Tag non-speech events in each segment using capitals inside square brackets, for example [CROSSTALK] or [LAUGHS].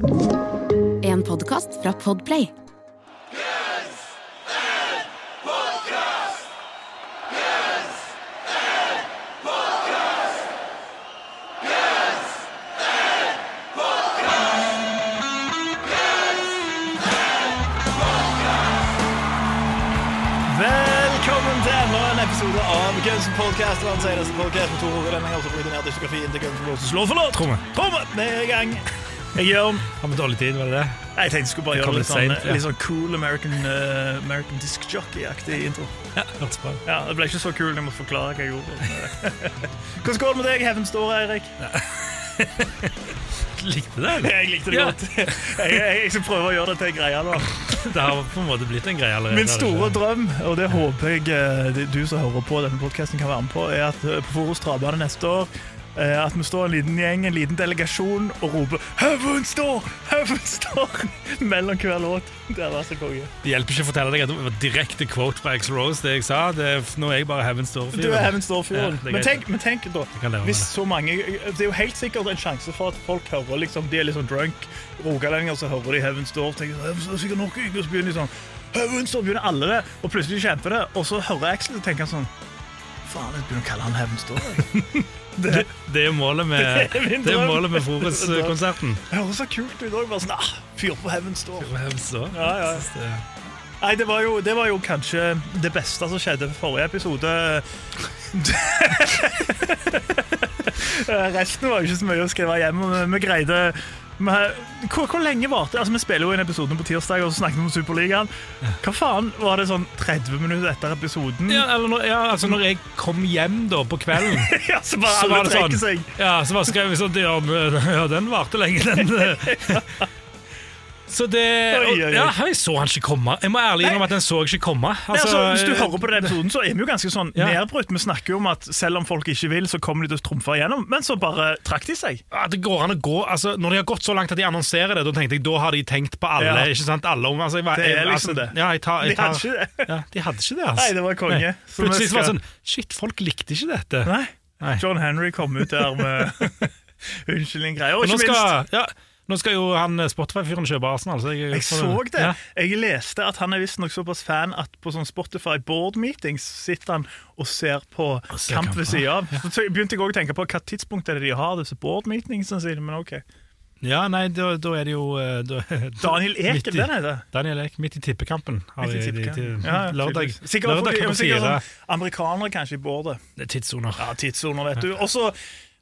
En podkast fra Podplay. Velkommen til enda en episode av Guns Podcast. Verdens eneste podcast med to hovedlendinger som bryter ned diskografien til Guns N' Slå for låt! Tromme. Tromme! Vi er i gang. Jeg gjør om. Har vi dårlig tid, var det det? Jeg tenkte jeg skulle bare gjøre litt sånn, sent, ja. litt sånn cool American, uh, American disc jockey-aktig intro. Ja, hørtes bra. Ja, Det ble ikke så når jeg må forklare hva jeg gjorde. Hvordan går det med deg, Heavens Door, Eirik? [LAUGHS] Likte det, eller? Jeg likte det Ja. godt. Jeg, jeg, jeg skal prøve å gjøre det til en greie nå. [LAUGHS] Det har på en måte blitt en greie allerede. Min store drøm, og det håper jeg eh, du som hører på denne podkasten kan være med på, er at eh, på Forus Travbane neste år at vi står en liten gjeng, en liten delegasjon, og roper 'Haugen står! Heavens står!' [LAUGHS] mellom hver låt. Det hadde vært så konge. Det hjelper ikke å fortelle deg at det var direkte quote fra Axel Rose, det jeg sa. Det er, nå er jeg bare. Du er Heavens Door-fyren. Ja, men, tenk, men tenk da, hvis så mange Det er jo helt sikkert en sjanse for at folk hører liksom, De er litt sånn drunk. Rogalendinger, så hører de Heavens Door. tenker sånn, Heavens er sikkert nok, og så begynner de sånn Heavens Door, begynner alle det, og plutselig kjemper det, og så hører Axel og tenker sånn Faen, jeg begynner å kalle han Heavens [LAUGHS] Door. Det, det er målet med, [LAUGHS] Det er målet med Forus-konserten. Høres så kult ut òg. Bare sånn, ah, fyr på. Heaven Store. Ja, ja. Det- Nei, det var, jo, det var jo kanskje det beste som skjedde for forrige episode. [LAUGHS] [LAUGHS] Resten var jo ikke så mye å skrive hjem om. Vi greide vi, hvor, hvor lenge varte altså, Vi spiller jo inn episoden på tirsdag og så snakket vi om Superligaen. Hva faen Var det sånn 30 minutter etter episoden? Ja, eller når, ja, altså når jeg kom hjem da på kvelden, [LAUGHS] Ja, så bare så alle var trekker sånn seg. Ja, så bare skrev vi sånn men- [LAUGHS] ja den varte lenge, den. [LAUGHS] Så det Oi, oi, oi. Ja, jeg så han ikke komme. Jeg må ærlig innrømme at den så ikke komme. Nei, altså, hvis du eh, hører på den episoden, så er vi jo ganske sånn Ja. nedbrutt. Vi snakker jo om at selv om folk ikke vil, så kommer de til å trumfe igjennom. Men så bare trakk de seg. Ja, det går an å gå altså, Når de har gått så langt at de annonserer det, da tenkte jeg da har de tenkt på alle. Ja. ikke sant? Alle om, altså, jeg, var- Det er liksom altså, det. Ja, jeg tar, De jeg tar, hadde ikke det. Ja, de hadde ikke det, altså. Nei, det var konge. Nei. Plutselig var det sånn Shit, folk likte ikke dette. Nei. Nei. John Henry kom ut der med [LAUGHS] unnskyldning-greier. Og ikke minst ja, nå skal jo han eh, Spotify-fyren kjøpe Arsenal. Så jeg, Jeg så det. Ja. Jeg leste at han er visstnok såpass fan at på sånn Spotify board meetings sitter han og ser på ser kamp ved sida av. Så begynte jeg også å tenke på hva tidspunkt er det de har disse board meetingsene sine. Men ok. ja, nei, da, da er det jo eh, da, Daniel Ek, den er heter? Daniel Ek, midt i tippekampen. Har Midt i tippekampen. de- Ja, lørdag. Sikkert, lørdag klokka fire. sånn amerikanere kanskje i boardet. Det er Tidssoner. Ja, tidssoner, vet du. Og så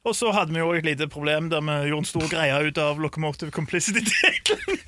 og så hadde vi jo et lite problem der vi gjorde en stor greie ut av Locomotive Complicity-tittelen.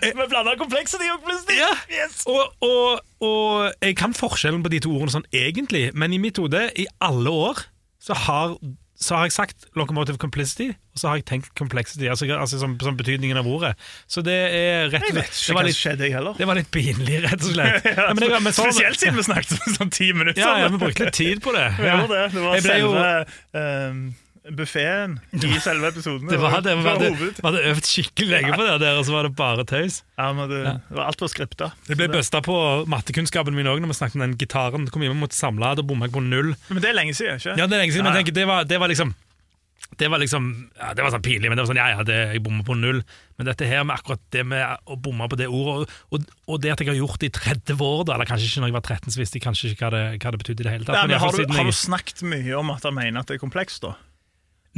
vi blanda Complexity og Complicity. Ja. Yes. Og, og, og jeg kan forskjellen på de to ordene sånn egentlig, men i mitt hode, i alle år, så har, så har jeg sagt locomotive complicity, og så har jeg tenkt complexity, altså, altså som, som betydningen av ordet. Så det er rett Jeg og vet slett ikke det hva var som litt, skjedde, jeg heller. det var litt pinlig, rett og slett. [LAUGHS] Ja, men jeg- men Spesielt siden vi snakket om sånn ti minutter. Ja, ja, vi brukte litt tid på det. Gjorde det. Det var Jeg ble jo- selve um, buffeen i selve episoden. Det var det, var hadde, var hadde øvd skikkelig lenge på det der, og så var det bare tøys. Ja, men det, det var alt var skripta. Det ble busta på mattekunnskapen min òg når vi snakket om den gitaren. Det Kom hjem mot måtte samle, da bomma jeg på null. Men det er lenge siden, ikke? Ja, det er lenge siden, Ja, men ja. tenker, det, var, det var liksom det var liksom, ja, det var sånn pinlig, men det var sånn, ja, ja, det, jeg bomma på null. Men dette her med akkurat det med å bomme på det ordet, og, og, og det at jeg har gjort det i 30 år, da, eller kanskje ikke når jeg var 13, så visste jeg kanskje ikke hva det, hva det betydde i det hele tatt. Ja, men men har, du, har du snakket mye om at han mener at det er komplekst, da?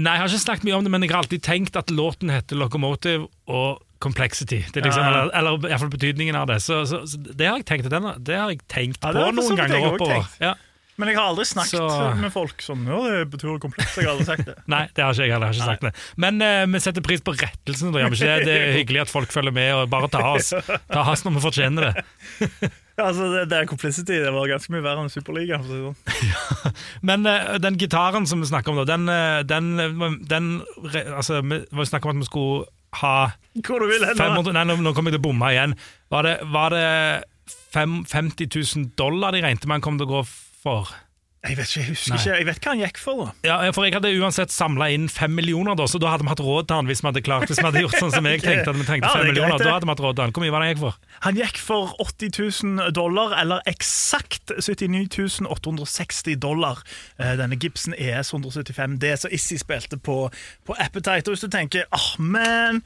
Nei, jeg har ikke snakket mye om det, men jeg har alltid tenkt at låten heter Locomotive og Complexity. Det er liksom, Ja. Eller, eller i hvert fall betydningen av det. Så, så, så det har jeg tenkt, den, det har jeg tenkt Ja, på noen ganger oppover. Ja. Men jeg har aldri snakket Så- med folk som ja, det betyr kompleks. Jeg har aldri sagt det. [LAUGHS] Nei, det har ikke jeg heller. Ikke sagt det. Men uh, vi setter pris på rettelsen. Det? det er hyggelig at folk følger med og bare tar oss Ta oss når vi fortjener det. [LAUGHS] Ja, altså, det, det er complicity. Det var ganske mye verre enn si sånn. [LAUGHS] Men uh, den gitaren som vi snakker om, da, den, eh, den, eh, den Altså, vi var snakk om at vi skulle ha Hvor du vil hen. 500, Nei, nå, nå kommer jeg til å bomme igjen. Var det, var det fem, 50 000 dollar de regnet med han kom til å gå for? Jeg vet ikke, jeg husker Nei. ikke. Jeg vet hva han gikk for. da. Ja, for jeg hadde uansett samla inn fem millioner, da, så da hadde vi hatt råd til han hvis vi hadde klart Hvis vi hadde gjort sånn som jeg [LAUGHS] tenkte at vi trengte Ja, fem er millioner. greit. Da hadde vi hatt råd til han. Hvor mye var det han gikk for? Han gikk for 80 000 dollar, eller eksakt 79 860 dollar. Eh, Denne Gibson ES 175D som Issi spilte på, på Appetite. Og hvis du tenker ah, men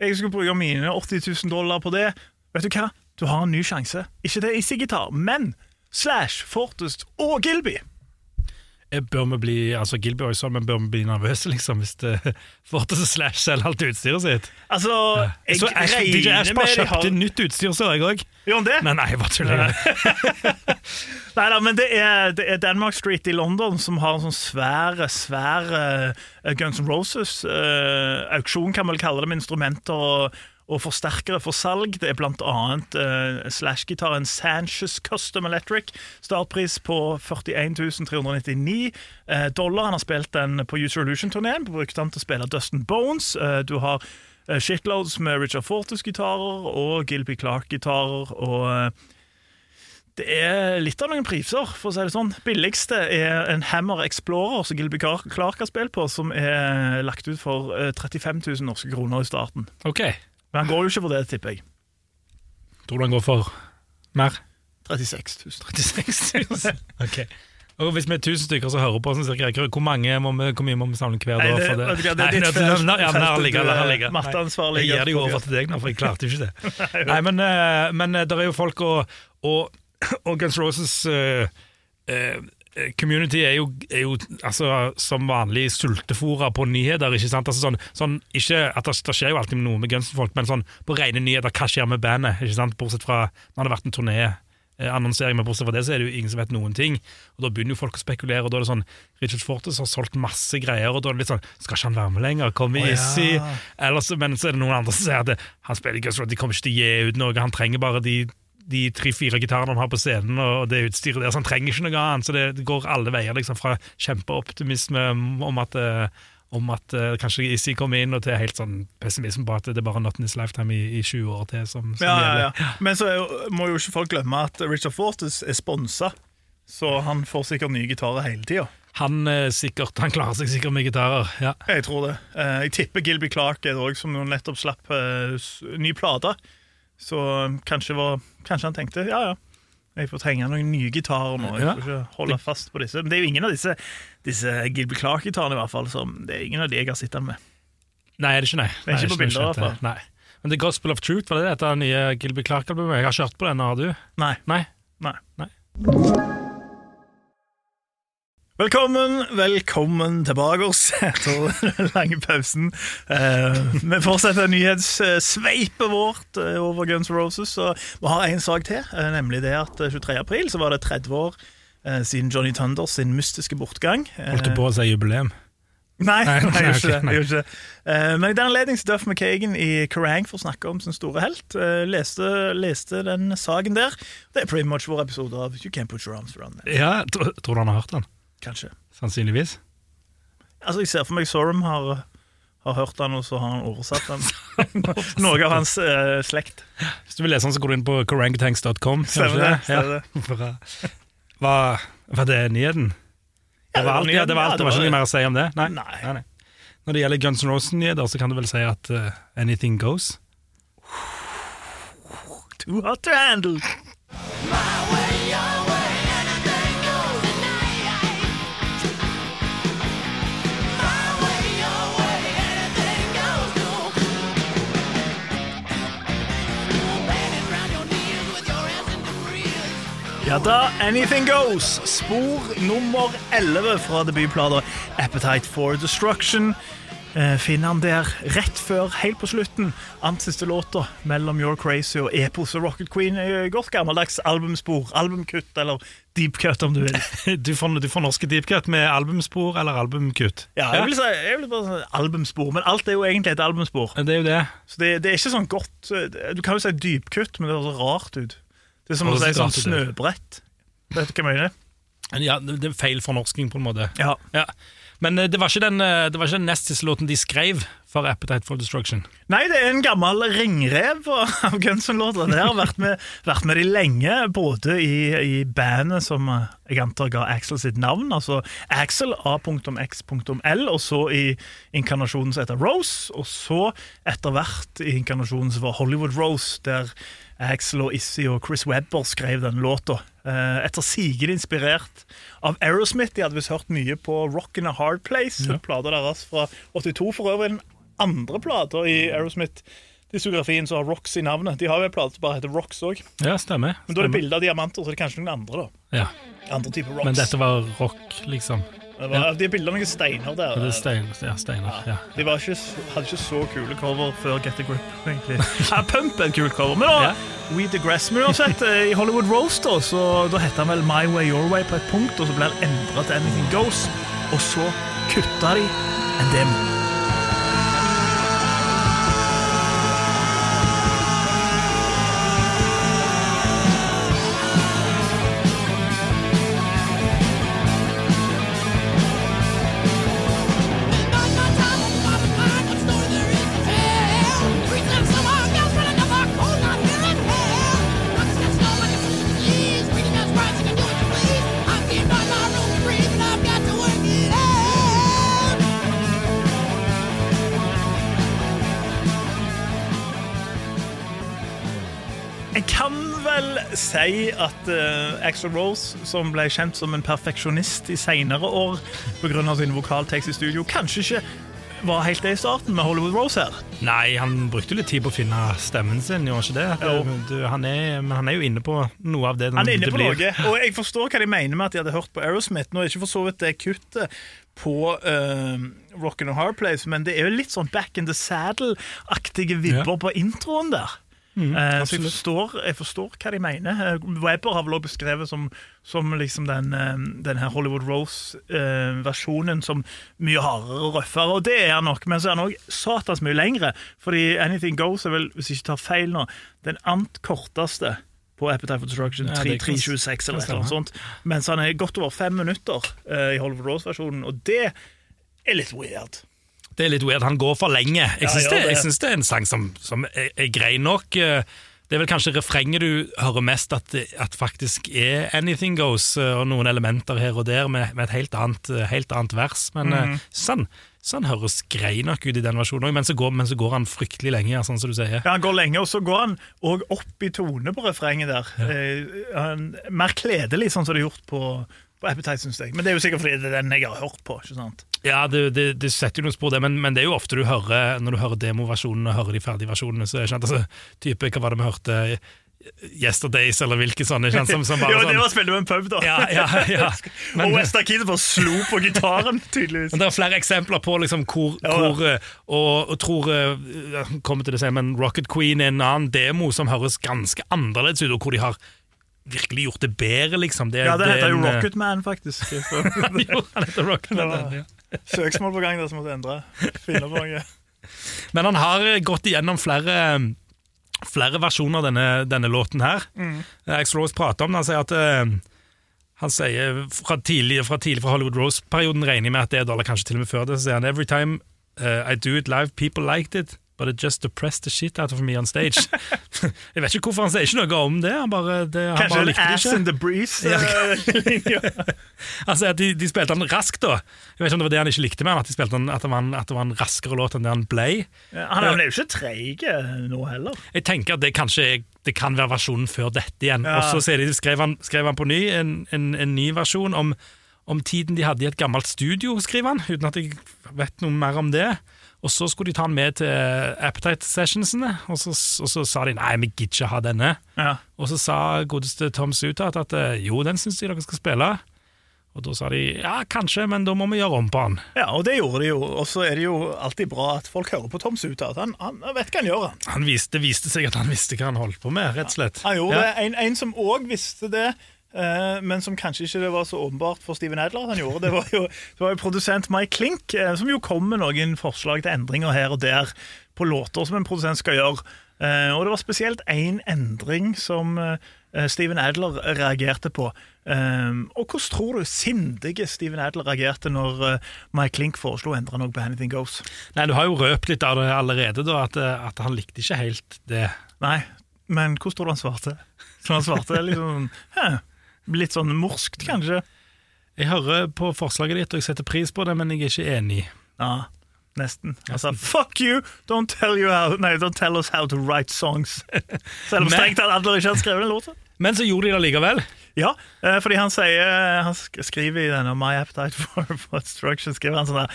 Jeg skulle bruke mine 80 000 dollar på det. Vet du hva? Du har en ny sjanse. Ikke til Issy-gitar, men Slash, Fortest og Gilby. Eh, Bør vi bli altså Gilby også, men bør vi bli nervøse liksom hvis det [LAUGHS] Fortest Slash selger alt utstyret sitt? Altså, jeg Så Ash, DJ Ash bare kjøpte har nytt utstyr, så jeg òg. Han det? Nei, nei, jeg bare tuller. [LAUGHS] Nei da, men det er, det er Denmark Street i London som har en sånn svære, svære eh, Guns N' Roses-auksjon, kan man vel kalle det, med instrumenter og, og forsterkere for salg. Det er annet uh, Slash-gitaren Sanchez Custom Electric. Startpris på 41 399 eh, dollar. Han har spilt den på User Illusion-turneen. Brukte den til å spille Dustin Bones. Uh, du har uh, shitloads med Richard Fortus-gitarer og Gilby Clark-gitarer. og... eh, det er litt av noen priser, for å si det sånn. Billigste er en Hammer Explorer som Gilby Clark har spilt på, som er lagt ut for eh, 35 000 norske kroner i starten. Ok, Men han går jo ikke for det, tipper jeg. tror du han går for mer? 36 000. 36 000. ok. Og hvis vi er 1000 stykker som hører på, så cirka, hvor, mange må vi, hvor mye må vi samle hver Nei, dag? det- for det? du det er Nei, ja, men her ligger felt, ligge, la han er matteansvarlig. Nei, Jeg gir det jo over til deg nå, for jeg klarte jo ikke det. [LAUGHS] Nei, men, eh, men det er jo folk og, og, og Guns Roses uh, eh, Community er jo, er jo altså, som vanlig sultefora på nyheter. ikke sant? Altså, sånn, sånn, ikke at det, det skjer jo alltid noe med Guns-folk, men sånn, på rene nyheter, hva skjer med bandet? ikke sant? Bortsett fra når det har vært en turné. eh, Annonsering, men bortsett fra det så er det jo ingen som vet noen ting. Og Da begynner jo folk å spekulere. og da er det sånn, Richard Fortes har solgt masse greier, og da er det litt sånn Skal ikke han være med lenger? Kom Å, ja. easy. Eller så, men så er det noen andre som sier at det, han spiller Guns Rock, de kommer ikke til å gi ut noe. Han trenger bare de de tre-fire gitarene han har på scenen og det utstyret der, så han trenger ikke noe annet. Så det, det går alle veier, liksom, fra kjempeoptimisme om at, eh, om at uh, kanskje Issy kommer inn, og til helt sånn pessimisme på at det er bare not in his lifetime i, i 20 år til som, som Ja, ja, gjelder. ja. Men så er må jo ikke folk glemme at Richard Fortes er sponsa, så han får sikkert nye gitarer hele tida. Han, eh, sikkert, han klarer seg sikkert med gitarer. Ja. Jeg tror det. Jeg tipper Gilby Clark er det òg, som nettopp slapp ny plate. Så eh, kanskje, var, kanskje han tenkte ja, ja, jeg får trenge noen nye gitarer nå. Jeg får ikke holde fast på disse. Men det er jo ingen av disse, disse Gilby Clark-gitarene i hvert fall som Det er ingen av de jeg har sett han med. Nei, er det ikke nei. Det er ikke Nei, på bilder, i hvert fall. Nei. Men The Gospel of Truth, var det det heter, det nye Gilby Clark-albumet? Jeg har ikke hørt på den, har du? Nei. Nei? Nei. Nei. Velkommen, velkommen tilbake oss [LAUGHS] etter den lange pausen. Eh, vi fortsetter nyhetssveipet vårt eh, over Guns N' Roses. Og vi har en sak til, eh, nemlig det at eh, 23. april så var det 30 år eh, siden Johnny Thunders sin mystiske bortgang. Eh, Holdt du på å si jubileum? Nei, Nei, [LAUGHS] nei, jeg gjør ikke det. Jeg ikke det. Eh, men i den anledning Duff McKagan i Kerrang for å snakke om sin store helt. eh, leste, leste den saken der. Det er pretty much vår episode av You Can't Put Your Arms Around Me. Ja, tror, tror du han har hørt den? Kanskje. Sannsynligvis. Altså, Jeg ser for meg Sorum har, har hørt den, og så har han oversatt den. [LAUGHS] Noe av hans eh, slekt. Hvis du vil lese den, så går du inn på korangutanks.com. [LAUGHS] Stemmer det. stemmer det. [LAUGHS] Bra. Hva, var det nyheten? Ja, Det var, alt, ja, det var alt, det var ikke noe mer å si om det? Nei. Nei. nei, nei. Når det gjelder Guns N' Roses-nyheter, så kan du vel si at eh, anything goes? Too hot to handle. Ja da, Anything Goes. Spor nummer 11 fra debutplata Appetite for Destruction. Eh, finner han der rett før, helt på slutten, ant siste låta mellom You're Crazy og Epos og Rocket Queen. Godt gammeldags albumspor. Albumkutt, eller deep cut, om du vil. [LAUGHS] Du får, du får norske deepcut med albumspor eller albumkutt. Ja, jeg vil, si, jeg vil bare si albumspor, men alt er jo egentlig et albumspor. Det er jo det. Så det, det er ikke sånn godt eh, Du kan jo si dypkutt, men det høres rart ut. Det er som å si sånn snøbrett. Vet du hva jeg mener? Ja, det er feil fornorsking, på en måte. Ja. Ja. Men eh, det var ikke den, eh, det var ikke den nest siste låten de skrev for Appetite for Destruction. Nei, det er en gammel ringrev av Guns N' Låter. Det har vært med, vært med de lenge, både i, i bandet som eh, jeg antar ga Axel sitt navn, altså Axel A.X.L, og så i inkarnasjonen som heter Rose, og så etter hvert i inkarnasjonen som var Hollywood Rose, der Axel og Issy og Chris Webber skrev den låta. Eh, Etter sigende inspirert av Aerosmith. De hadde visst hørt mye på Rock in a Hard Place, Ja. plata deres fra 82. For øvrig den andre plata i Aerosmith diskografien som har Rocks i navnet. De har jo en plate som bare heter Rocks òg. Ja, stemmer. Men da er det bilde av diamanter, så det er kanskje noen andre. da Ja. Andre typer rocks. Men dette var rock, liksom. Det var, De har av noen steiner der. Det er stein, ja, steiner. Ja. De var ikke, hadde ikke så kule cover før Get a Grip. egentlig [LAUGHS] ja, Pump er et kult cover. Men da, Ja. We Digress. Men uansett, [LAUGHS] eh, i Hollywood Roast da, så da heter han vel My Way Your Way på et punkt, og så ble han endra til Anything Goes, og så kutta de en demo. Si at uh, Axel Rose, som ble kjent som en perfeksjonist i seinere år pga. sin vokaltekst i studio, kanskje ikke var helt det i starten med Hollywood Rose her. Nei, han brukte litt tid på å finne stemmen sin, gjorde ikke det? Det du, han er, men han er jo inne på noe av det Han er inne på noe, og jeg forstår hva de mener med at de hadde hørt på Aerosmith. Nå er ikke for så vidt det kuttet på uh, Rock and Hard Place, men det er jo litt sånn Back in the Saddle-aktige vibber Ja. på introen der. Eh, så jeg forstår, jeg forstår hva de mener. Weber Webber har vel også beskrevet som, som liksom den, eh, den her Hollywood Rose-versjonen som mye hardere og røffere, og det er han nok, men så er han òg satans mye lengre. Fordi Anything Goes er vel, hvis jeg ikke tar feil nå, den ant korteste på Appetite for Destruction, Ja, det kan- 3.326 eller noe sånt. Mens han er godt over fem minutter eh, i Hollywood Rose-versjonen, og det er litt weird. Det er litt weird. Han går for lenge. Jeg syns ja, det, det- er en sang som, som er, er grei nok. Eh, Det er vel kanskje refrenget du hører mest at, det- at faktisk er Anything Goes, eh, og noen elementer her og der med, med et helt annet, eh, helt annet vers. Men mm. sånn, sånn høres grei nok ut i den versjonen òg, men, så går- men så går han fryktelig lenge, sånn som du sier. Ja, Han går lenge, og så går han òg opp i tone på refrenget der. Eh, han, mer kledelig, sånn som det er gjort på, på Appetite, syns jeg. Men det er jo sikkert fordi det er den jeg har hørt på. ikke sant? Ja, det, det, det setter jo noen spor, det, men, men det er jo ofte du hører når du hører demoversjonene og hører de ferdige versjonene, så jeg sant, altså, type, hva var det vi hørte? Yesterdays, eller hvilke sånne, Kjent, som, som [LAUGHS] bare jo, sånn det var spilt med en pub, da. Ja, ja, ja. [LAUGHS] Men- og Westa Kid bare slo på gitaren, tydeligvis. Men det er flere eksempler på liksom hvor, Ja, hvor eh, og, og tror eh, jeg kommer til det å si, men Rocket Queen er en annen demo som høres ganske annerledes ut, og hvor de har virkelig gjort det bedre, liksom. Det, Ja, det er heter jo eh, Rocket Man, faktisk. [LAUGHS] Jo, han heter Rocket Man, ja. Søksmål på gang der som måtte endre. Finne på noe. Men han har gått igjennom flere Flere versjoner av denne, denne låten her. Mm. Axel prater om det. Han sier at eh, Han sier fra tidlig fra, tidlig fra Hollywood Rose-perioden regner jeg med at det er da, eller kanskje til og med før det, så sier han Every time uh, I do it live, people liked it. But it just depressed the shit out of me on stage. [LAUGHS] jeg vet ikke hvorfor han sier ikke noe om det. Han bare, det, han Kanskje bare en likte det Ass in the Breeze. Ja. [LAUGHS] [LAUGHS] altså, sier at de, de spilte han raskt, da. Jeg vet ikke om det var det han ikke likte med han, at, de spilte han, at, det var en, at det var en raskere låt enn det han ble. Han er jo ikke treig eh, nå heller. Jeg tenker at det kanskje er- det kan være versjonen før dette igjen. Ja. Og så de, skrev, han, skrev han på ny en, en, en ny versjon om, om tiden de hadde i et gammelt studio, skriver han, uten at jeg vet noe mer om det. Og så skulle de ta han med til Appetite Sessionsene, og så, og så sa de nei, vi gidder ikke ha denne. Ja. Og så sa godeste Tom Sutat at eh, jo, den syns de dere skal spille. Og da sa de ja, kanskje, men da må vi gjøre om på han. ja, og det gjorde de jo. Og så er det jo alltid bra at folk hører på Tom Suta. At han, han vet hva han gjør. Han, viste, det viste seg at han visste hva han holdt på med, rett og slett. han gjorde Ja. det. En, en som òg visste det, eh, men som kanskje ikke det var så åpenbart for Steven Adler at han gjorde, det var jo, det var jo produsent Mike Klink, eh, som jo kom med noen forslag til endringer her og der på låter som en produsent skal gjøre. Eh, og det var spesielt én endring som eh, Steven Adler reagerte på. Og hvordan tror du sindige Steven Adler reagerte når eh, Mike Klink foreslo å endre noe på Anything Goes? Nei, Du har jo røpt litt av det allerede, da, at, eh, at han likte ikke helt det. Nei, men hvordan tror du han svarte? Så han svarte sånn hæ, Litt sånn morskt, kanskje? Jeg hører på forslaget ditt, og jeg setter pris på det, men jeg er ikke enig. Ja, nesten. Altså, fuck you! Don't tell, you how, nei, don't tell us how to write songs. [LAUGHS] Selv om strengt tatt Adler ikke har skrevet den låta. Men så gjorde de det likevel. Ja, eh, fordi han sier Han skriver i denne My Appetite for, for Destruction skriver han sånn der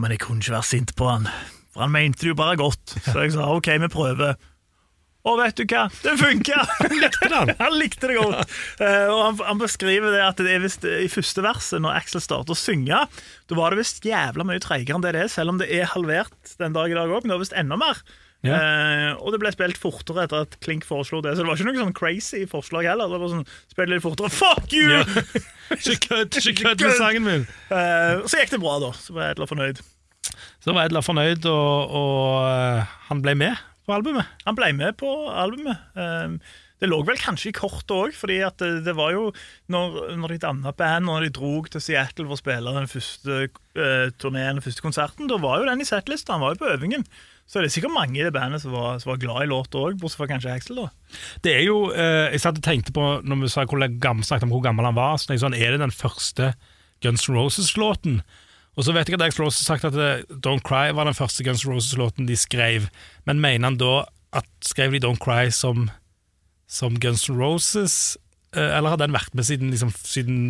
Men jeg kunne ikke være sint på han, For han mente det jo bare godt. Så jeg sa OK, vi prøver. Og vet du hva? Det funka! [LAUGHS] Likte det han? [LAUGHS] Han likte det godt. Eh, og han, han beskriver det at det er visst i første verset, når Axel starter å synge, da var det visst jævla mye treigere enn det det er, selv om det er halvert den dag i dag òg. Men det var visst enda mer. Ja. Eh, og det ble spilt fortere etter at Klink foreslo det. Så det var ikke noe sånn crazy forslag heller. Det var sånn, Spill litt fortere. Fuck you! Ja. [LAUGHS] Ikke kødd med sangen min! Eh, så gikk det bra, da. Så var edla fornøyd. Så var Edler fornøyd, og, og eh, han ble med på albumet. Han ble med på albumet. Eh, det lå vel kanskje i kortet òg, fordi det, det var jo når, når de danna band, når de dro til Seattle for å spille den første uh, turneen, den første konserten, da var jo den i settlista. Han var jo på øvingen. Så det er sikkert mange i det bandet som var, som var glad i låta òg, bortsett fra kanskje Axel. da. Det er jo, eh, Jeg satt og tenkte på når vi sa hvor gammel, om hvor gammel han var. Så sånn, Er det den første Guns N' Roses-låten? Og så vet jeg at Axl Rose har sagt at eh, Don't Cry var den første Guns Roses-låten de skrev. Men mener han da at skrev de Don't Cry som, som Guns Roses? Eh, Eller har den vært med siden, liksom, siden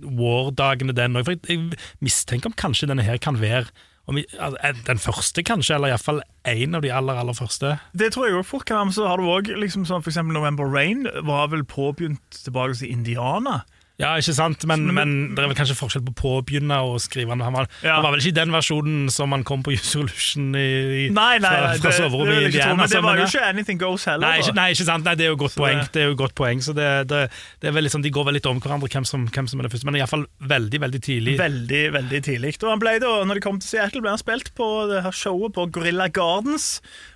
War-dagene, den òg? Jeg, mistenker om kanskje denne her kan være eh, den første, kanskje, eller iallfall en av de aller, aller første. Det tror jeg også fort kan være, men så har du òg liksom November Rain var vel påbegynt tilbake til Indiana. Ja, ikke sant, men, Men- det er vel kanskje forskjell på påbegynne og skrive. Han var, Ja. han var vel ikke i den versjonen som han kom på Use i, i, Nei, nei, nei fra, fra soverommet i Indiana. men det var jo ikke Anything Goes heller. Nei, ikke, nei, ikke sant. Nei, det er jo godt Så poeng. det- Det er jo godt poeng, så det, det, det er vel liksom, De går vel litt om hverandre hvem som, hvem som er det første, men iallfall veldig veldig tidlig. Veldig, veldig tidlig. Og han ble da, når de kom til Seattle, ble han spilt på det her showet på Gorilla Gardens, eh,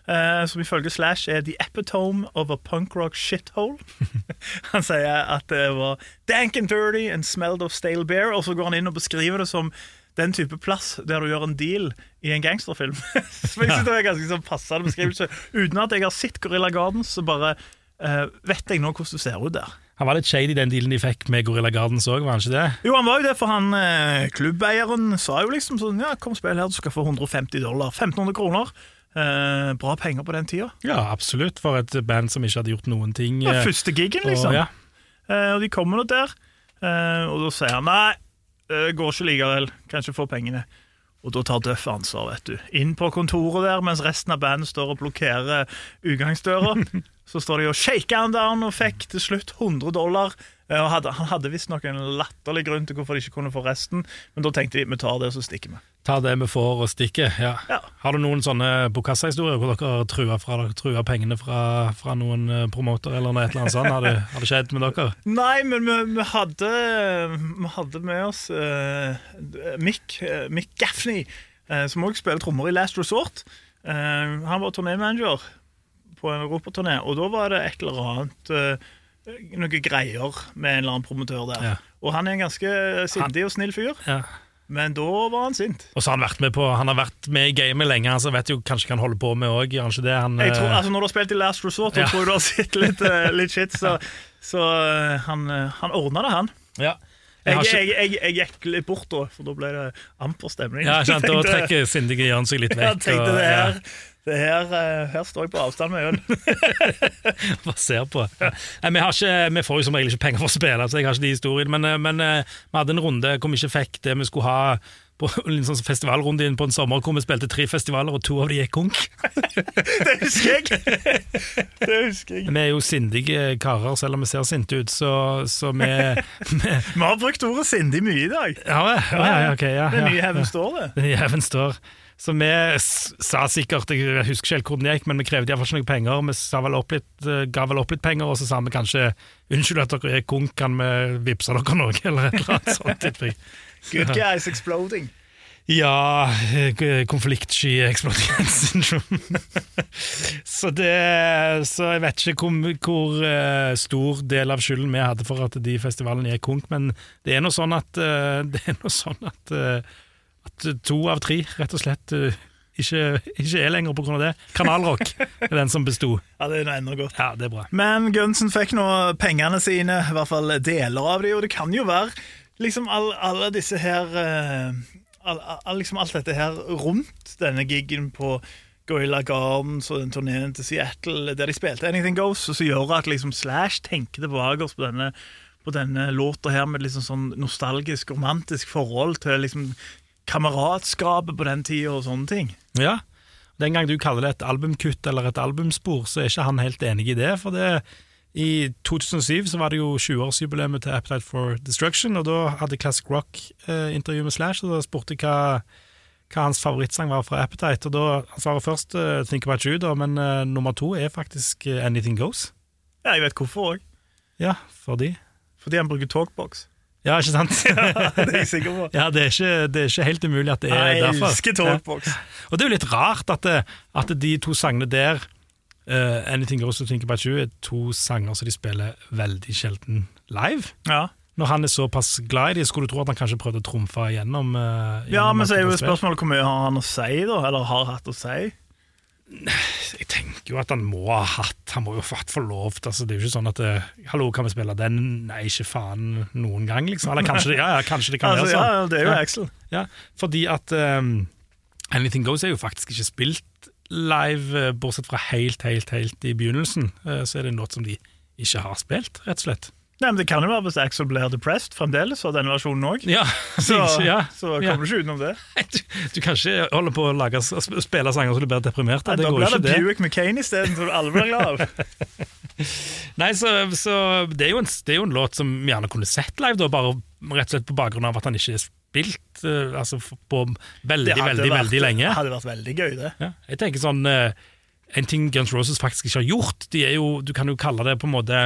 som ifølge Slash er the epitome of a punk rock shithole. [LAUGHS] han sier at det var dank and dirty and smelled of stale beer, og så går han inn og beskriver det som den type plass der du gjør en deal i en gangsterfilm. [LAUGHS] så jeg synes det en ganske sånn passende beskrivelse. Uten at jeg har sett Gorilla Gardens, så bare uh, vet jeg nå hvordan du ser ut der. Han var litt shady, den dealen de fikk med Gorilla Gardens òg, var han ikke det? Jo, han var jo det, for han eh, klubbeieren sa jo liksom sånn Ja, kom spill her, du skal få 150 dollar. 1500 kroner. Eh, bra penger på den tida. Ja, absolutt, for et band som ikke hadde gjort noen ting. Det var eh, første gigen, og- liksom. ja. Eh, og de kommer nå der, eh, og da sier han nei, det går ikke likevel. Kan ikke få pengene. Og da tar Duff ansvar, vet du. Inn på kontoret der, mens resten av bandet står og blokkerer utgangsdøra. [LAUGHS] Så står de og shaker han down og fikk til slutt 100 dollar. Eh, Og hadde, han hadde visstnok en latterlig grunn til hvorfor de ikke kunne få resten, men da tenkte de vi tar det, og så stikker vi. Ta det vi får og stikker. Ja. Ja. Har du noen sånne bokassahistorier hvor dere truer trua, fra, trua pengene fra, fra noen eh, promoter eller noe et eller annet sånt? Har det, har det skjedd med dere? [LAUGHS] Nei, men vi, vi, hadde, vi hadde med oss uh, Mick, uh, Mick Gaffney, uh, som også spiller trommer i Last Resort. Eh, han var turnémanager på en europaturné, og da var det et eller annet eh, Noe greier med en eller annen promotør der. Ja. Og han er en ganske sindig og snill fyr, Ja. men da var han sint. Og så har han vært med på Han har vært med i gamet lenge, så vet jo kanskje hva han holder på med òg, han? Han, Jeg eh, altså Når du har spilt i Last Resort, så Ja. tror jeg du har sett litt, eh, [LAUGHS] litt shit, så, så eh, han, han ordna det, han. ja. Jeg, Jeg jeg, jeg, jeg gikk litt bort da, for da ble det amper stemning. ja, sant, [LAUGHS] Da trekker sindige Jørn seg litt [LAUGHS] Jeg vekk. tenkte det her. her, det her, eh, her står jeg på avstand med øl. [LAUGHS] bare ser på. Vi, ikke, vi får jo som regel ikke penger for å spille, så jeg har ikke de historiene. Men, eh, men eh, vi hadde en runde hvor vi ikke fikk det vi skulle ha på en sånn festivalrunde inn på en sommer hvor vi spilte tre festivaler, og to av de gikk konk. [LAUGHS] Det husker jeg! Det husker jeg. Vi er jo sindige karer, selv om vi ser sinte ut, så, så vi, [LAUGHS] vi Vi har brukt ordet sindig mye i dag. Ja, ja, ja, ja, ok, ja, Det nye. Heaven står det. Den heaven står. Så vi sa sikkert, jeg husker ikke helt hvordan det gikk, men vi krevde iallfall ikke noe penger. Vi sa vel litt, eh, ga vel opp litt penger, og så sa vi kanskje unnskyld at dere er konk, kan vi vippse dere noe, eller et eller annet sånt. Good guys exploding. Ja, eh, konfliktsky exploding syndrome. [LAUGHS] så det Så jeg vet ikke hvor, hvor eh, stor del av skylden vi hadde for at de festivalene gikk konk, men det er nå sånn at eh, Det er noe sånn at, at to av tre rett og slett ikke, ikke er lenger av det. Kanalrock er den som besto. Ja, det er enda godt. Ja, det er bra. Men Gunsen fikk nå pengene sine, i hvert fall deler av de, og det kan jo være liksom all, disse her eh, all, all, liksom Alt dette her rundt denne gigen på Gorilla Gardens og den turneen til Seattle der de spilte Anything Goes, og så gjør at liksom Slash tenker tilbake på denne, på denne låta her med liksom sånn nostalgisk, romantisk forhold til liksom kameratskapet på den tida og sånne ting. Ja, Den gang du kaller det et albumkutt eller et albumspor, så er ikke han helt enig i det. For det, i 2007 så var det jo 20-årsjubileet til Appetite for Destruction, og da hadde Classic Rock eh, intervju med Slash, og da spurte jeg hva, hva hans favorittsang var fra Appetite. Og da Han svarer først uh, Think About You, da, men uh, nummer to er faktisk uh, Anything Goes. Ja, jeg vet hvorfor òg. Ja, fordi Fordi han bruker talkbox. Ja, ikke sant? [LAUGHS] ja, det er jeg sikker på. ja, det er, ikke, det er ikke helt umulig at det er Nei, jeg derfor. elsker Ja. talkbox. Og det er jo litt rart at, det, at de to sangene der, eh, Anything Goes to Think About You, er to sanger som de spiller veldig sjelden live. Ja. Når han er såpass glad i dem, skulle du tro at han kanskje prøvde å trumfe igjennom. uh, ja, men så er jo spørsmålet hvor mye har han å si, da? Eller har hatt å si? Jeg tenker jo at han må ha hatt Han må jo ha hatt forlovt til altså, Det er jo ikke sånn at det, 'Hallo, kan vi spille den?' Nei, ikke faen noen gang, liksom. Eller kanskje det, ja, ja, kanskje det kan [LAUGHS] Altså, være sånn. ja, det er jo. Axel. Ja, fordi at um, Anything Goes er jo faktisk ikke spilt live, eh, bortsett fra helt, helt, helt i begynnelsen. Eh, Så er det en låt som de ikke har spilt, rett og slett. Nei, men Det kan jo være hvis Axel blir depressed fremdeles, og denne versjonen òg. [LAUGHS] Ja, Så, ja, så ja. kommer du ikke utenom det. Du, du kan ikke holde på å lage, spille sanger så du blir deprimert. Nei. Det da går blir det. Buick McCain isteden, som alle blir glad av. [LAUGHS] Nei, så, så det, er en, det er jo en låt som vi gjerne kunne sett live, da, bare rett og slett på bakgrunn av at han ikke spilt uh, altså, på veldig, veldig, vært- veldig lenge. Det hadde vært veldig gøy, det. Ja, jeg tenker sånn uh, En ting Guns Roses faktisk ikke har gjort de er jo, Du kan jo kalle det på en måte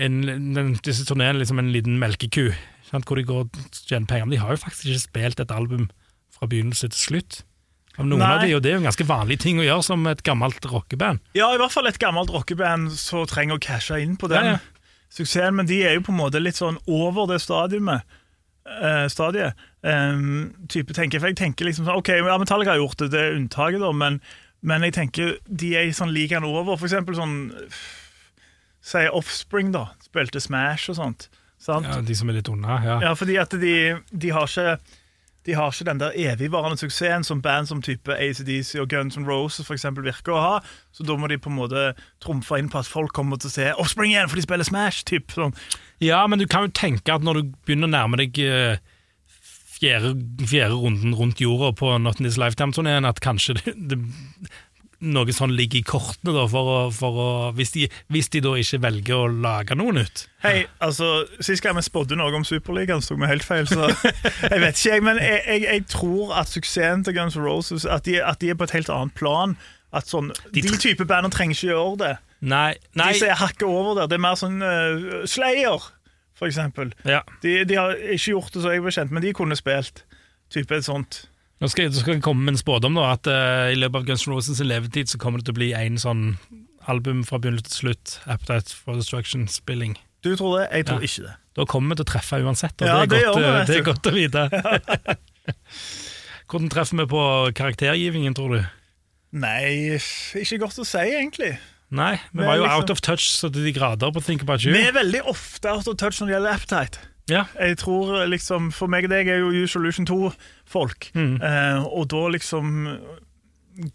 en, den, Disse turneene liksom en liten melkeku, sant, hvor de går og tjener penger. Men de har jo faktisk ikke spilt et album fra begynnelse til slutt. Av noen Nei. av de, og Det er jo en ganske vanlig ting å gjøre som et gammelt rockeband. Ja, i hvert fall et gammelt rockeband som trenger å cashe inn på den Ja, ja. suksessen, men de er jo på en måte litt sånn over det stadiumet. Eh, stadiet. Um, type tenker, for jeg tenker liksom sånn, ok, ja, Metallica har gjort det, det er unntaket da, men, men jeg tenker de er sånn ligaen over. For eksempel sånn Si Offspring, da. Spilte Smash og sånt. Sant? Ja, de som er litt unna. Ja. Ja, fordi at de, de har ikke de har ikke den der evigvarende suksessen som band som type ACDC og Guns N' Roses for eksempel virker å ha. Så da må de på en måte trumfe inn på at folk kommer til å se Offspring igjen, for de spiller Smash. Typ, sånn. Ja, men du kan jo tenke at når du begynner å nærme deg eh, fjerde, fjerde runden rundt jorda på Not In This Lifetime-turneen, at kanskje det, det, noe sånn ligger i kortene, da, for å, for å, hvis, de, hvis de da ikke velger å lage noe nytt. Hei, altså, Sist gang vi spådde noe om Superligaen, tok vi helt feil. Så [LAUGHS] jeg vet ikke, jeg, men jeg, jeg, jeg tror at suksessen til Guns N' Roses at de, at de er på et helt annet plan. At sånn, De, de type bandene trenger ikke gjøre det. Nei, nei De som er hakket over der. Det er mer sånn uh, Slayer, for eksempel. ja. De, de har ikke gjort det så jeg ble kjent, men de kunne spilt type et sånt. Nå skal, jeg- skal jeg komme med en spådom, da, at uh, i løpet av Guns N' Roses levetid så kommer det til å bli en sånn album fra begynnelse til slutt, Appetite for Destruction-spilling. Du tror det, jeg tror Ja. ikke det. Da kommer vi til å treffe uansett, og Ja, det, det er godt, gjør vi, eh, det er godt å vite. [LAUGHS] [LAUGHS] Hvordan treffer vi på karaktergivingen, tror du? Nei, ikke godt å si, egentlig. Nei, vi var jo liksom- out of touch så til de grader på Think About You. Vi er veldig ofte out of touch når det gjelder appetite. Ja, Jeg tror liksom, For meg og deg er jo Usolution 2-folk. Mm. Eh, og da liksom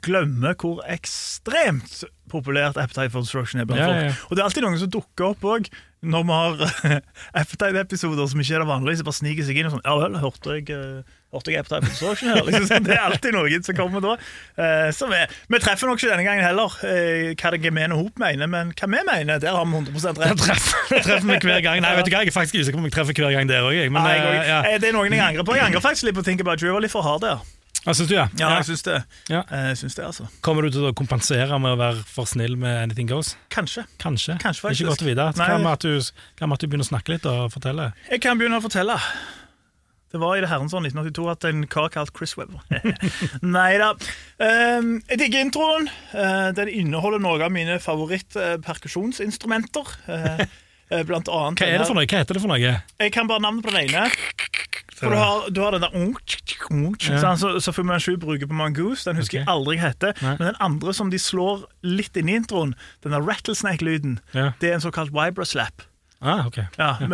glemme hvor ekstremt populært Appetite for Destruction er blant Ja, folk. ja, ja. Og det er alltid noen som dukker opp òg, når vi har [LAUGHS] Appetite-episoder som ikke er det vanlige. Så bare sniker seg inn og sånn Ja vel, hørte jeg, eh, hørte jeg for Destruction her? [LAUGHS] Liksom, sånn. det er alltid noen som kommer da. Eh, så vi, vi treffer nok ikke denne gangen heller eh, hva det gemene hop mener, men hva vi mener, der har vi 100 rett. Jeg treffer, treffer meg hver gang. Nei, vet du hva, Jeg er faktisk usikker på om jeg treffer hver gang der òg. Men Nei, jeg, ja. det er noen jeg angrer på. Jeg angrer faktisk litt på Think About You. Jeg var litt for hard der. Hva syns du, ja? Ja, jeg syns det. Ja. Eh, Jeg synes det, altså. Kommer du til å kompensere med å være for snill med Anything Goes? Kanskje. Kanskje. Kanskje, er Ikke godt å vite. Hva med at at du begynner å snakke litt og fortelle? Jeg kan begynne å fortelle. Det var i det herrens år 1982 at en kar kalt Chris Webber [LAUGHS] Nei da. Um, jeg digger introen. Uh, den inneholder noen av mine favoritt-perkusjonsinstrumenter. Uh, uh, blant annet Hva er det for noe? Hva heter det for noe? Jeg kan bare navnet på den ene. For du har, du har den der unk, unk, Ja. så, så Fu Manchu bruker på Mongoose. Den husker okay. jeg aldri heter. Nei. Men den andre som de slår litt inn i introen, den der rattlesnake-lyden, Ja. det er en såkalt vibra-slap. Ah, okay. Ja, Vi,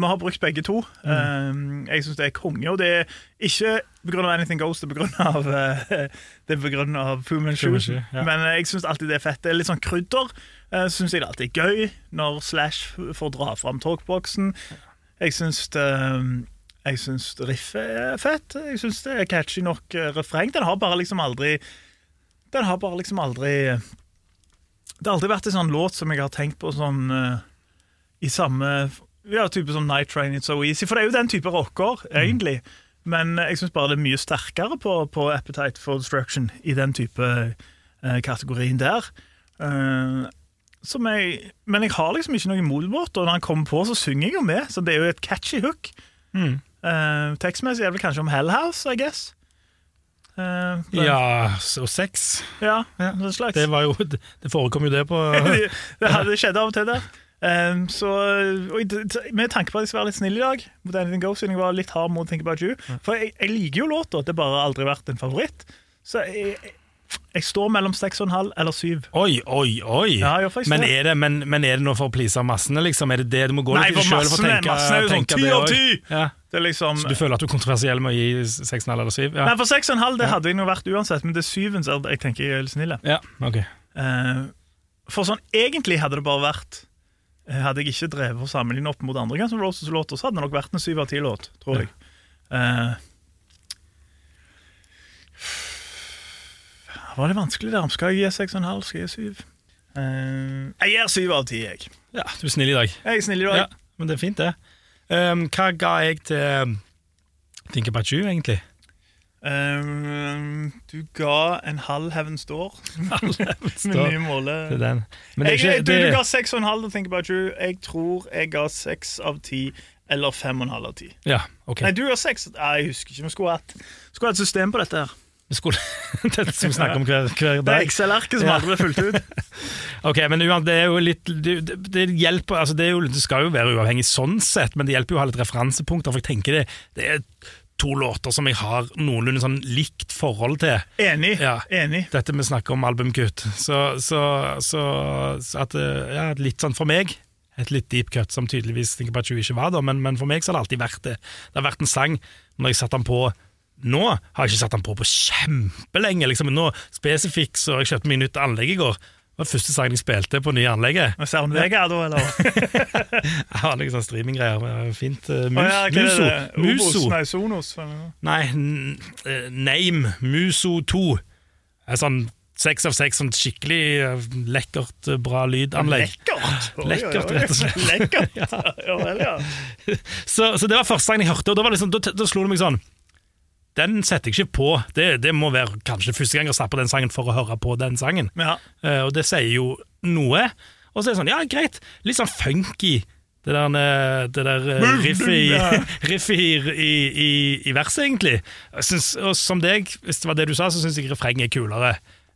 vi har brukt begge to. Um, jeg syns det er konge. Og det er ikke pga. Anything Goes, det er pga. Uh, det Shoe. Ja. Men uh, jeg syns alltid det er fett. Det er litt sånn krydder. Uh, syns jeg det alltid er gøy når Slash får dra fram talkboxen. Jeg syns det um, jeg syns riffet er fett. Jeg syns det er catchy nok uh, refreng. Den har bare liksom aldri den har bare liksom aldri Det har aldri vært en sånn låt som jeg har tenkt på sånn uh, i samme Ja, type som Night Train It's So Easy. For det er jo den type rocker, egentlig. Men jeg syns bare det er mye sterkere på, på Appetite for Destruction i den type uh, kategorien der. Uh, som jeg, men jeg har liksom ikke noe imot låta, og når han kommer på, så synger jeg jo med. Så det er jo et catchy hook. Mm. Uh, Tekstmessig er det vel kanskje om Hell House, I guess. Uh, men- Ja, og sex. ja, Ja, slags. Det, var jo, det forekom jo det på det, [LAUGHS] det hadde skjedd av og til det. Um, så, og Med tanke på at jeg skal være litt snill i dag, mot Anything Goes, siden jeg var litt hard mot Think About You For jeg, jeg liker jo låta, det har bare aldri vært en favoritt. Så jeg, jeg, står mellom 6,5 eller 7. Oi, oi, oi! Ja, men, er det, men, men er det noe for å please massene, liksom? Er det det du må gå Nei, litt i selv for å tenke? massene er jo sånn ti 10 av ti! 10. Ja. Det liksom Så du føler at du er kontroversiell med å gi 6,5 eller 7? Ja. Nei, for 6,5 det hadde jeg nå vært uansett, men det er 7 som jeg tenker jeg er litt snill. ja, ok. Uh, for sånn, egentlig hadde det bare vært eh, Hadde jeg ikke drevet og sammenlignet opp mot andre Guns N' Roses-låter, så hadde det nok vært en 7 av 10-låt, tror jeg. Ja. det var det vanskelig der. Skal jeg gi 6,5? Skal jeg gi 7? Uh, jeg gir 7 av 10, jeg. Ja, du er snill i dag. Jeg er snill i dag. Ja, men det er fint, det. Um, hva ga jeg til um, Think About You, egentlig? Um, du ga en halv Heaven's Door. [LAUGHS] [LAUGHS] Med nye måler. Til den. Men det Jeg, ikke du, det, du ga 6,5 til Think About You. Jeg tror jeg ga 6 av 10, eller 5,5 av 10. Ja, okay. Nei, du ga 6. Nei, jeg husker ikke. Vi skulle hatt, skulle hatt system på dette. her Skulle, [LAUGHS] Dette som vi snakker om hver, hver Det er dag. Excel-arket som Ja. aldri ble fulgt ut. [LAUGHS] Ok, men det er jo litt Det, det, det hjelper altså det, jo, det skal jo være uavhengig sånn sett, men det hjelper jo å ha litt referansepunkter. For jeg tenker det, det er to låter som jeg har noenlunde sånn likt forhold til. Enig. Ja. Enig. Dette vi snakker om albumkutt. Så, så, så, så at eh, ja, litt sånn for meg et litt deep cut, som tydeligvis About You ikke var, da, men, men for meg så har det alltid vært det. Det har vært en sang når jeg satte den på nå, har jeg ikke satt den på på kjempelenge. Liksom. Nå spesifikt så jeg kjøpte meg nytt anlegg i går. Det var første sangen jeg spilte på nye anlegget. Det Soundvega, da, eller? [LAUGHS] Jeg har sånne streaminggreier. Fint. mus, Å ja, hva er muso. Obos. Nei, Sonos. eller? Nei, eh, Name Muso 2. Det er sånn seks av seks, sånn skikkelig eh, lekkert, eh, bra lydanlegg. Lekkert! Oi, oi, oi. Lekkert, rett og slett. Lekkert. [LAUGHS] Ja vel, ja. [LAUGHS] Så, så det var første sangen jeg hørte, og da, var liksom, da, da slo det meg sånn Den setter jeg ikke på. Det, det må være kanskje første gang jeg på den sangen for å høre på den sangen. ja. Uh, og det sier jo noe. Og så er det sånn, ja, greit, litt sånn funky. Det der, eh, det der eh, riffet, i, Ja. [LAUGHS] riffet i, i, i, i verset, egentlig. Synes, og som deg, hvis det var det du sa, så syns jeg refrenget er kulere.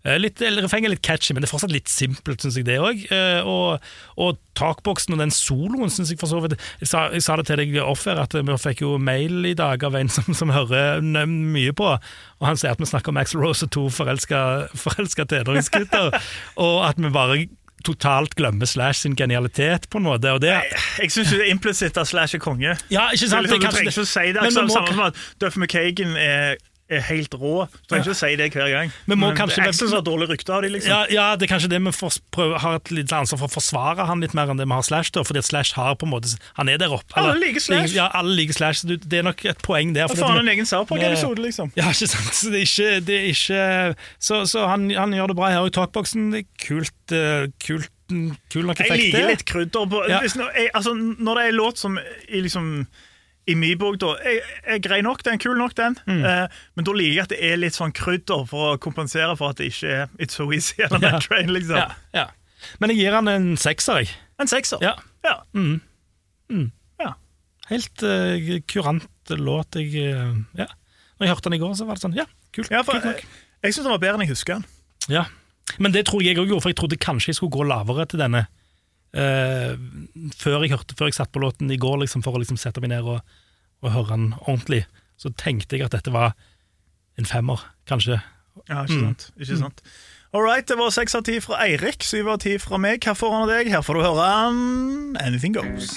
Eh, Litt, eller Refrenget er litt catchy, men det er fortsatt litt simpelt, syns jeg det òg. Og, og takboksen og den soloen syns jeg for så vidt jeg sa, jeg sa det til deg offer, at vi fikk jo mail i dag av en [LAUGHS] som, som hører mye på, og han sier at vi snakker om Axel Rose og to forelska, tenåringsgutter, [LAUGHS] og at vi bare totalt glemmer Slash sin genialitet, på en måte. Og det, Jeg syns implisitt at Slash er konge. ja, ikke sant? Det ikke å si det. Men men, må- Samme som at Duff McKagan er, er helt rå. Du trenger ikke å si det hver gang. Må Men Access har dårlig rykte av dem, liksom. Ja, ja, det er kanskje det vi får prøve, har et litt ansvar for å forsvare han litt mer enn det vi har Slash, da, fordi at Slash har på en måte Han er der oppe. Alle liker Slash. Ja, alle liker Slash. du- Det er nok et poeng der. Fordi faen, en egen South Park-episode, liksom. Ja, ikke sant? Så det er ikke, det er ikke Så, så han, han gjør det bra her i talkboksen. Det er kult, Uh, kult Kul nok Jeg liker litt krydder på Ja. hvis, jeg, altså, når det er en låt som i, liksom, i min bok da, er, grei nok, den, kul nok den, Mm. eh, men da liker jeg at det er litt sånn krydder for å kompensere for at det ikke er It's So Easy [LAUGHS] eller Ja. Train. liksom. Ja, ja. Men jeg gir han en sekser, jeg. En sekser. Ja. Ja. ja. Helt uh, kurant låt. Jeg, uh, ja. Når jeg hørte den i går, så var det sånn Ja, kult. Ja, for, kult nok. jeg jeg syns den var bedre enn jeg husker den. Ja. Men det tror jeg òg gjorde, for jeg trodde kanskje jeg skulle gå lavere til denne. Eh, før, jeg hørte, før jeg satt på låten i går, liksom, for å liksom sette meg ned og, og høre den ordentlig. Så tenkte jeg at dette var en femmer, kanskje. Ja, ikke sant. Ikke sant. All right, det var seks av ti fra Eirik, syv av ti fra meg. Hva får han av deg? Her får du høre han Anything Goes.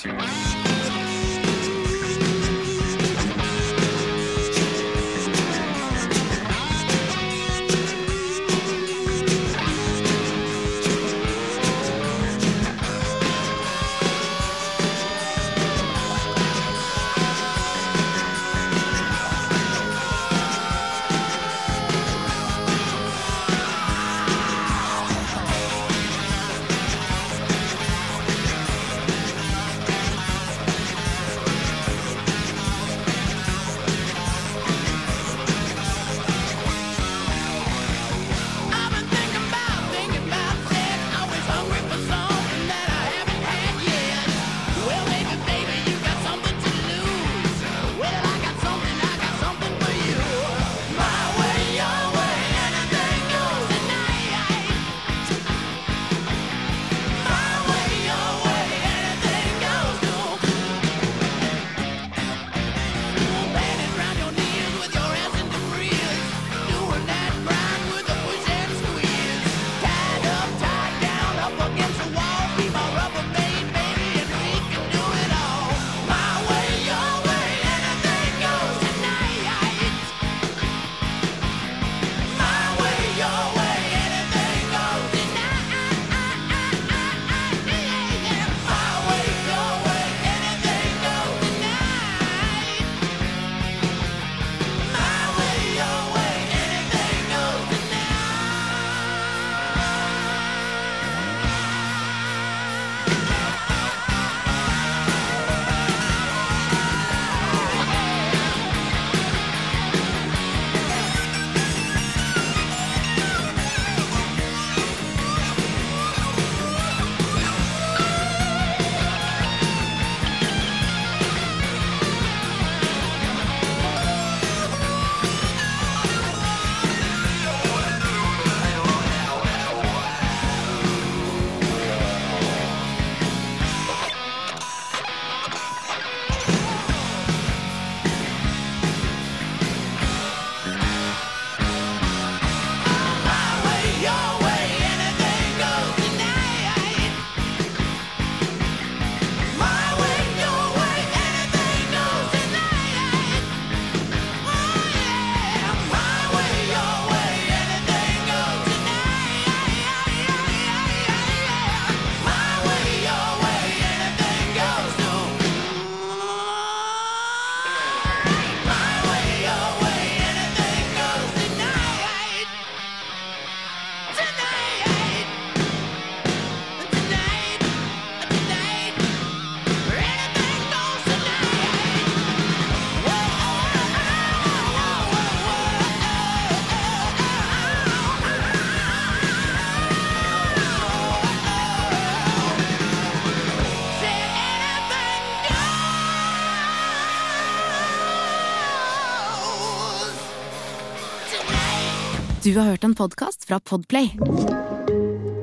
Du har hørt en podkast fra Podplay.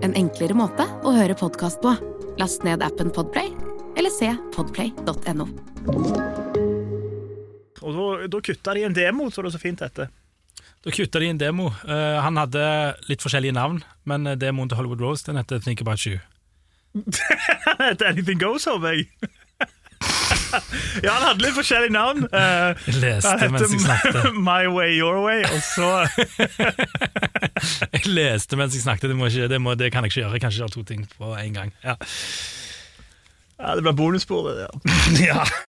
En enklere måte å høre podkast på. Last ned appen Podplay, eller se podplay.no. Og da, da kutta de en demo, så det så fint dette. Da kutta de en demo. Uh, han hadde litt forskjellige navn, men eh, demoen til Hollywood Rose den heter Think About You. [LAUGHS] Anything Goes, håper jeg. [LAUGHS] ja, han hadde litt forskjellige navn. Uh, Jeg leste han mens jeg snakket. [LAUGHS] My Way, Your Way, og så [LAUGHS] Jeg leste mens jeg snakket, det, ikke, det, må, det kan jeg ikke gjøre. Jeg kan ikke gjøre to ting på en gang. Ja. Ja, det ble bonussporet, ja. ja.